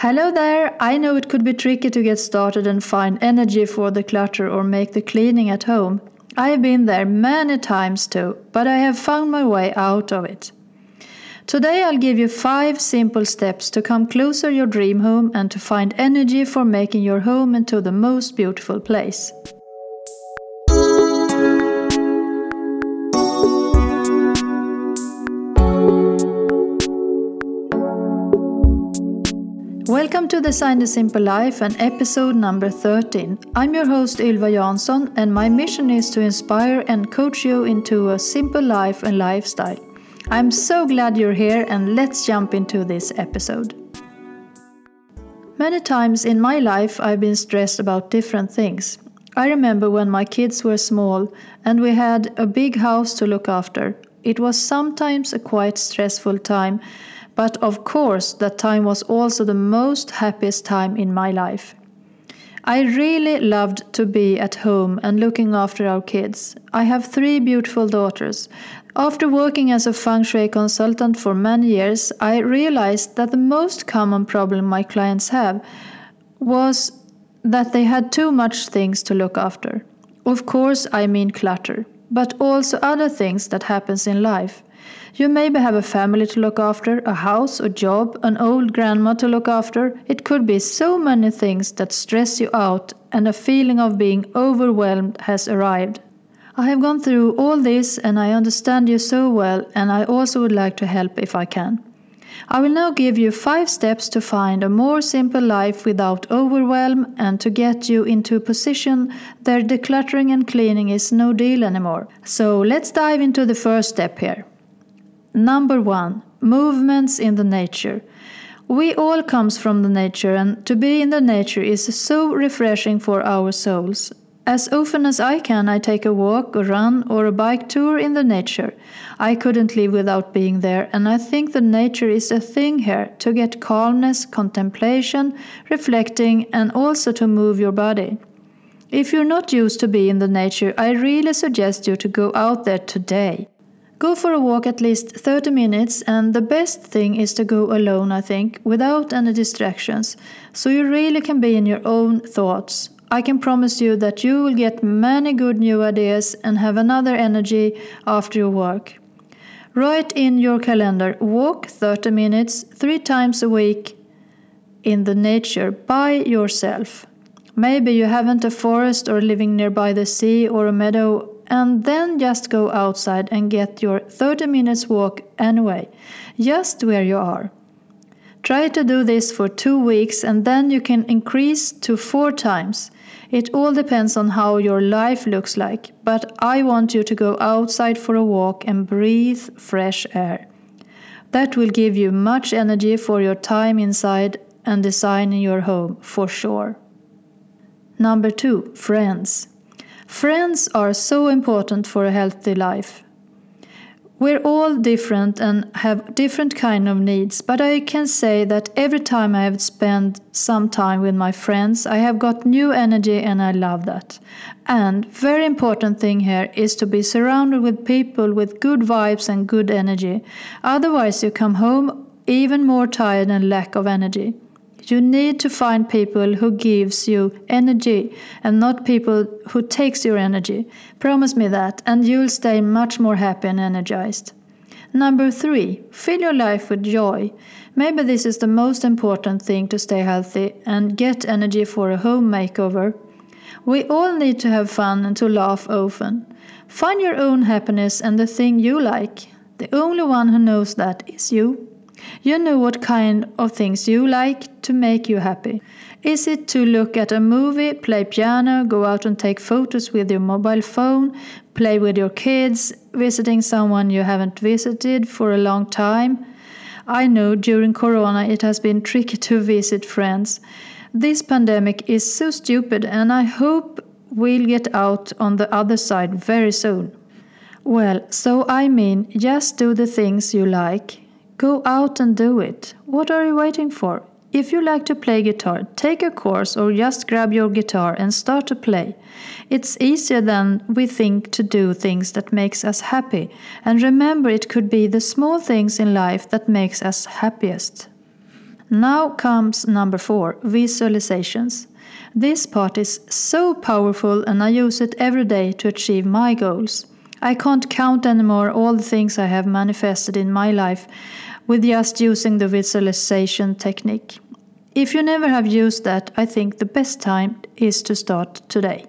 Hello there! I know it could be tricky to get started and find energy for the clutter or make the cleaning at home. I have been there many times too, but I have found my way out of it. Today I'll give you five simple steps to come closer your dream home and to find energy for making your home into the most beautiful place. Welcome to Design the Simple Life and episode number 13. I'm your host Ylva Jansson, and my mission is to inspire and coach you into a simple life and lifestyle. I'm so glad you're here, and let's jump into this episode. Many times in my life, I've been stressed about different things. I remember when my kids were small and we had a big house to look after. It was sometimes a quite stressful time but of course, that time was also the most happiest time in my life. I really loved to be at home and looking after our kids. I have three beautiful daughters. After working as a feng shui consultant for many years, I realized that the most common problem my clients have was that they had too much things to look after. Of course, I mean clutter, but also other things that happens in life. You maybe have a family to look after, a house, a job, an old grandma to look after. It could be so many things that stress you out, and a feeling of being overwhelmed has arrived. I have gone through all this and I understand you so well, and I also would like to help if I can. I will now give you five steps to find a more simple life without overwhelm and to get you into a position where decluttering and cleaning is no deal anymore. So let's dive into the first step here. Number one, movements in the nature. We all comes from the nature, and to be in the nature is so refreshing for our souls. As often as I can, I take a walk, a run, or a bike tour in the nature. I couldn't live without being there, and I think the nature is a thing here to get calmness, contemplation, reflecting, and also to move your body. If you're not used to be in the nature, I really suggest you to go out there today. Go for a walk at least 30 minutes, and the best thing is to go alone, I think, without any distractions, so you really can be in your own thoughts. I can promise you that you will get many good new ideas and have another energy after your work. Write in your calendar walk 30 minutes three times a week in the nature by yourself. Maybe you haven't a forest or living nearby the sea or a meadow and then just go outside and get your 30 minutes walk anyway, just where you are. Try to do this for two weeks and then you can increase to four times. It all depends on how your life looks like, but I want you to go outside for a walk and breathe fresh air. That will give you much energy for your time inside and designing your home for sure. Number two, friends. Friends are so important for a healthy life. We're all different and have different kind of needs, but I can say that every time I have spent some time with my friends, I have got new energy and I love that. And very important thing here is to be surrounded with people with good vibes and good energy. Otherwise you come home even more tired and lack of energy. You need to find people who gives you energy and not people who takes your energy. Promise me that and you'll stay much more happy and energized. Number 3, fill your life with joy. Maybe this is the most important thing to stay healthy and get energy for a home makeover. We all need to have fun and to laugh often. Find your own happiness and the thing you like. The only one who knows that is you. You know what kind of things you like to make you happy. Is it to look at a movie, play piano, go out and take photos with your mobile phone, play with your kids, visiting someone you haven't visited for a long time? I know during Corona it has been tricky to visit friends. This pandemic is so stupid, and I hope we'll get out on the other side very soon. Well, so I mean, just do the things you like. Go out and do it. What are you waiting for? If you like to play guitar, take a course or just grab your guitar and start to play. It's easier than we think to do things that makes us happy. And remember it could be the small things in life that makes us happiest. Now comes number four visualizations. This part is so powerful, and I use it every day to achieve my goals. I can't count anymore all the things I have manifested in my life with just using the visualization technique. If you never have used that, I think the best time is to start today.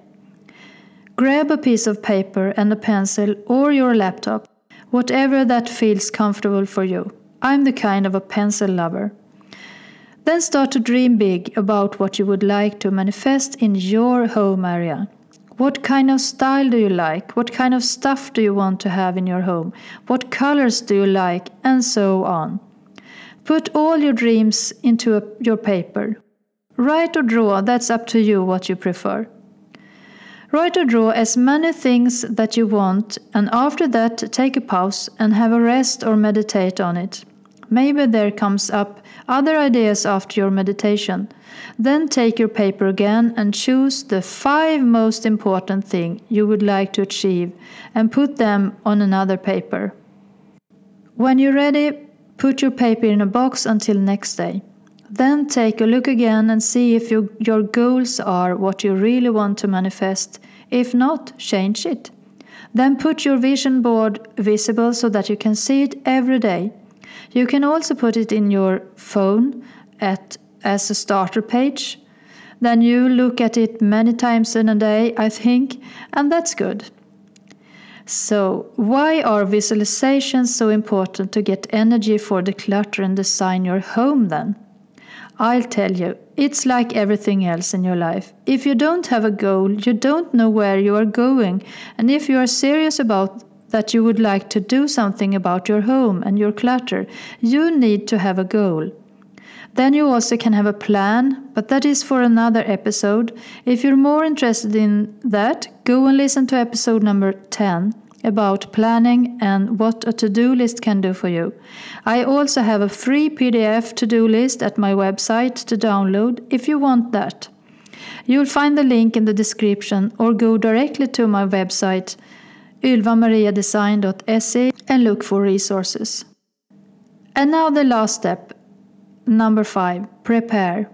Grab a piece of paper and a pencil or your laptop, whatever that feels comfortable for you. I'm the kind of a pencil lover. Then start to dream big about what you would like to manifest in your home area. What kind of style do you like? What kind of stuff do you want to have in your home? What colors do you like? And so on. Put all your dreams into a, your paper. Write or draw, that's up to you what you prefer. Write or draw as many things that you want, and after that, take a pause and have a rest or meditate on it. Maybe there comes up other ideas after your meditation. Then take your paper again and choose the five most important things you would like to achieve and put them on another paper. When you're ready, put your paper in a box until next day. Then take a look again and see if you, your goals are what you really want to manifest. If not, change it. Then put your vision board visible so that you can see it every day. You can also put it in your phone at, as a starter page. Then you look at it many times in a day, I think, and that's good. So, why are visualizations so important to get energy for the clutter and design your home then? I'll tell you, it's like everything else in your life. If you don't have a goal, you don't know where you are going, and if you are serious about that you would like to do something about your home and your clutter, you need to have a goal. Then you also can have a plan, but that is for another episode. If you're more interested in that, go and listen to episode number 10 about planning and what a to do list can do for you. I also have a free PDF to do list at my website to download if you want that. You'll find the link in the description or go directly to my website ylvamariadesign.se and look for resources. And now the last step, number five, prepare.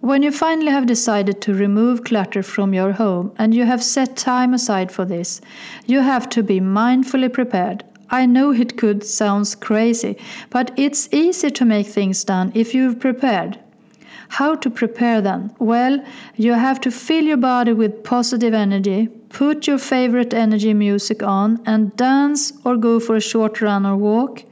When you finally have decided to remove clutter from your home and you have set time aside for this, you have to be mindfully prepared. I know it could sound crazy, but it's easy to make things done if you've prepared. How to prepare then? Well, you have to fill your body with positive energy, put your favorite energy music on, and dance or go for a short run or walk,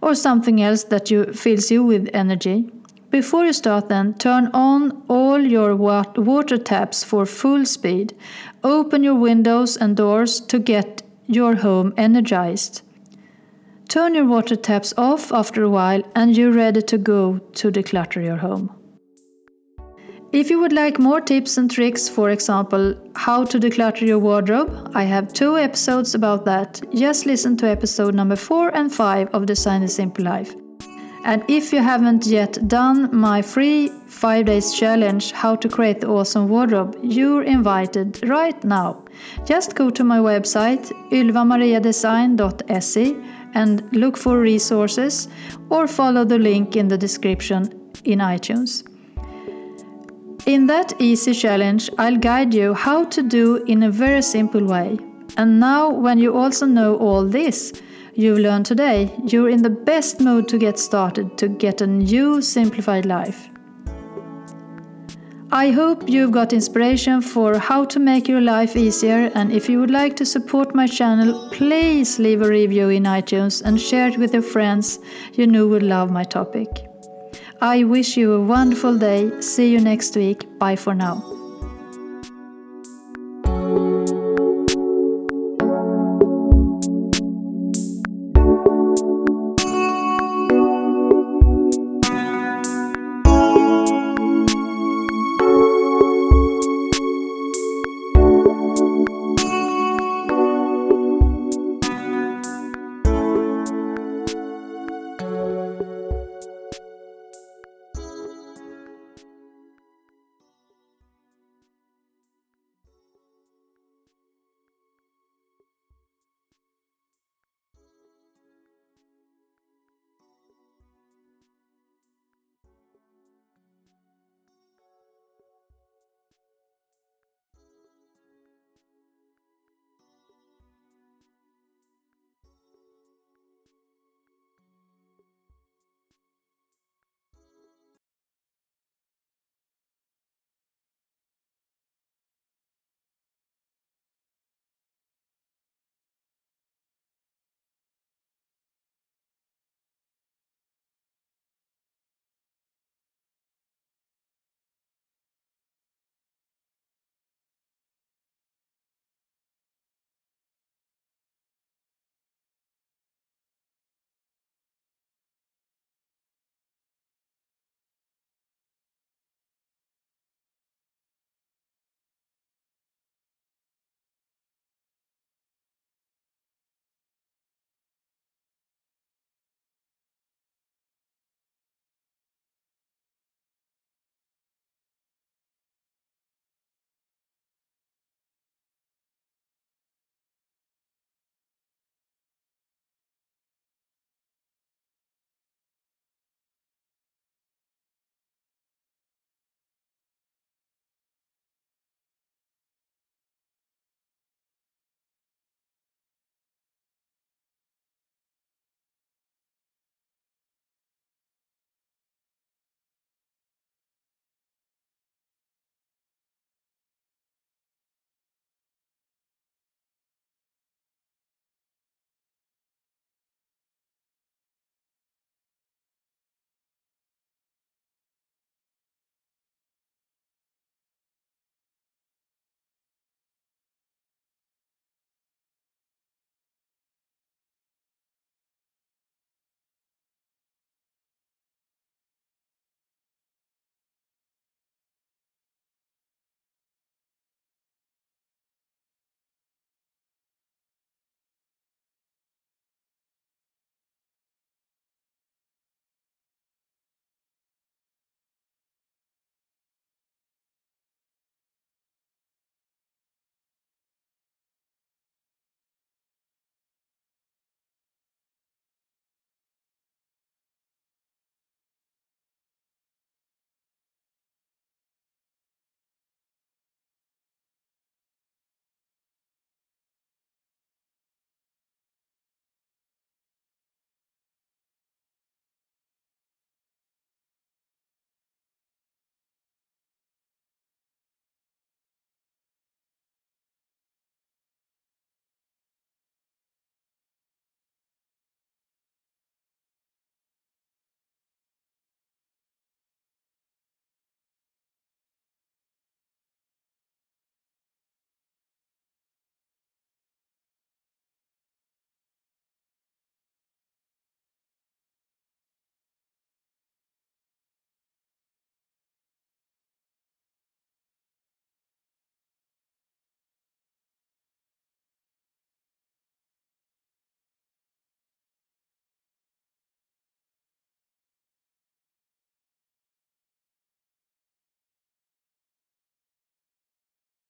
or something else that you fills you with energy. Before you start, then, turn on all your water taps for full speed. Open your windows and doors to get your home energized. Turn your water taps off after a while, and you're ready to go to declutter your home. If you would like more tips and tricks, for example, how to declutter your wardrobe, I have two episodes about that. Just listen to episode number 4 and 5 of Design a Simple Life. And if you haven't yet done my free 5 days challenge, How to Create the Awesome Wardrobe, you're invited right now. Just go to my website, ylvamariadesign.se, and look for resources or follow the link in the description in iTunes. In that easy challenge, I'll guide you how to do in a very simple way. And now, when you also know all this you've learned today, you're in the best mode to get started to get a new simplified life. I hope you've got inspiration for how to make your life easier. And if you would like to support my channel, please leave a review in iTunes and share it with your friends you know would love my topic. I wish you a wonderful day. See you next week. Bye for now.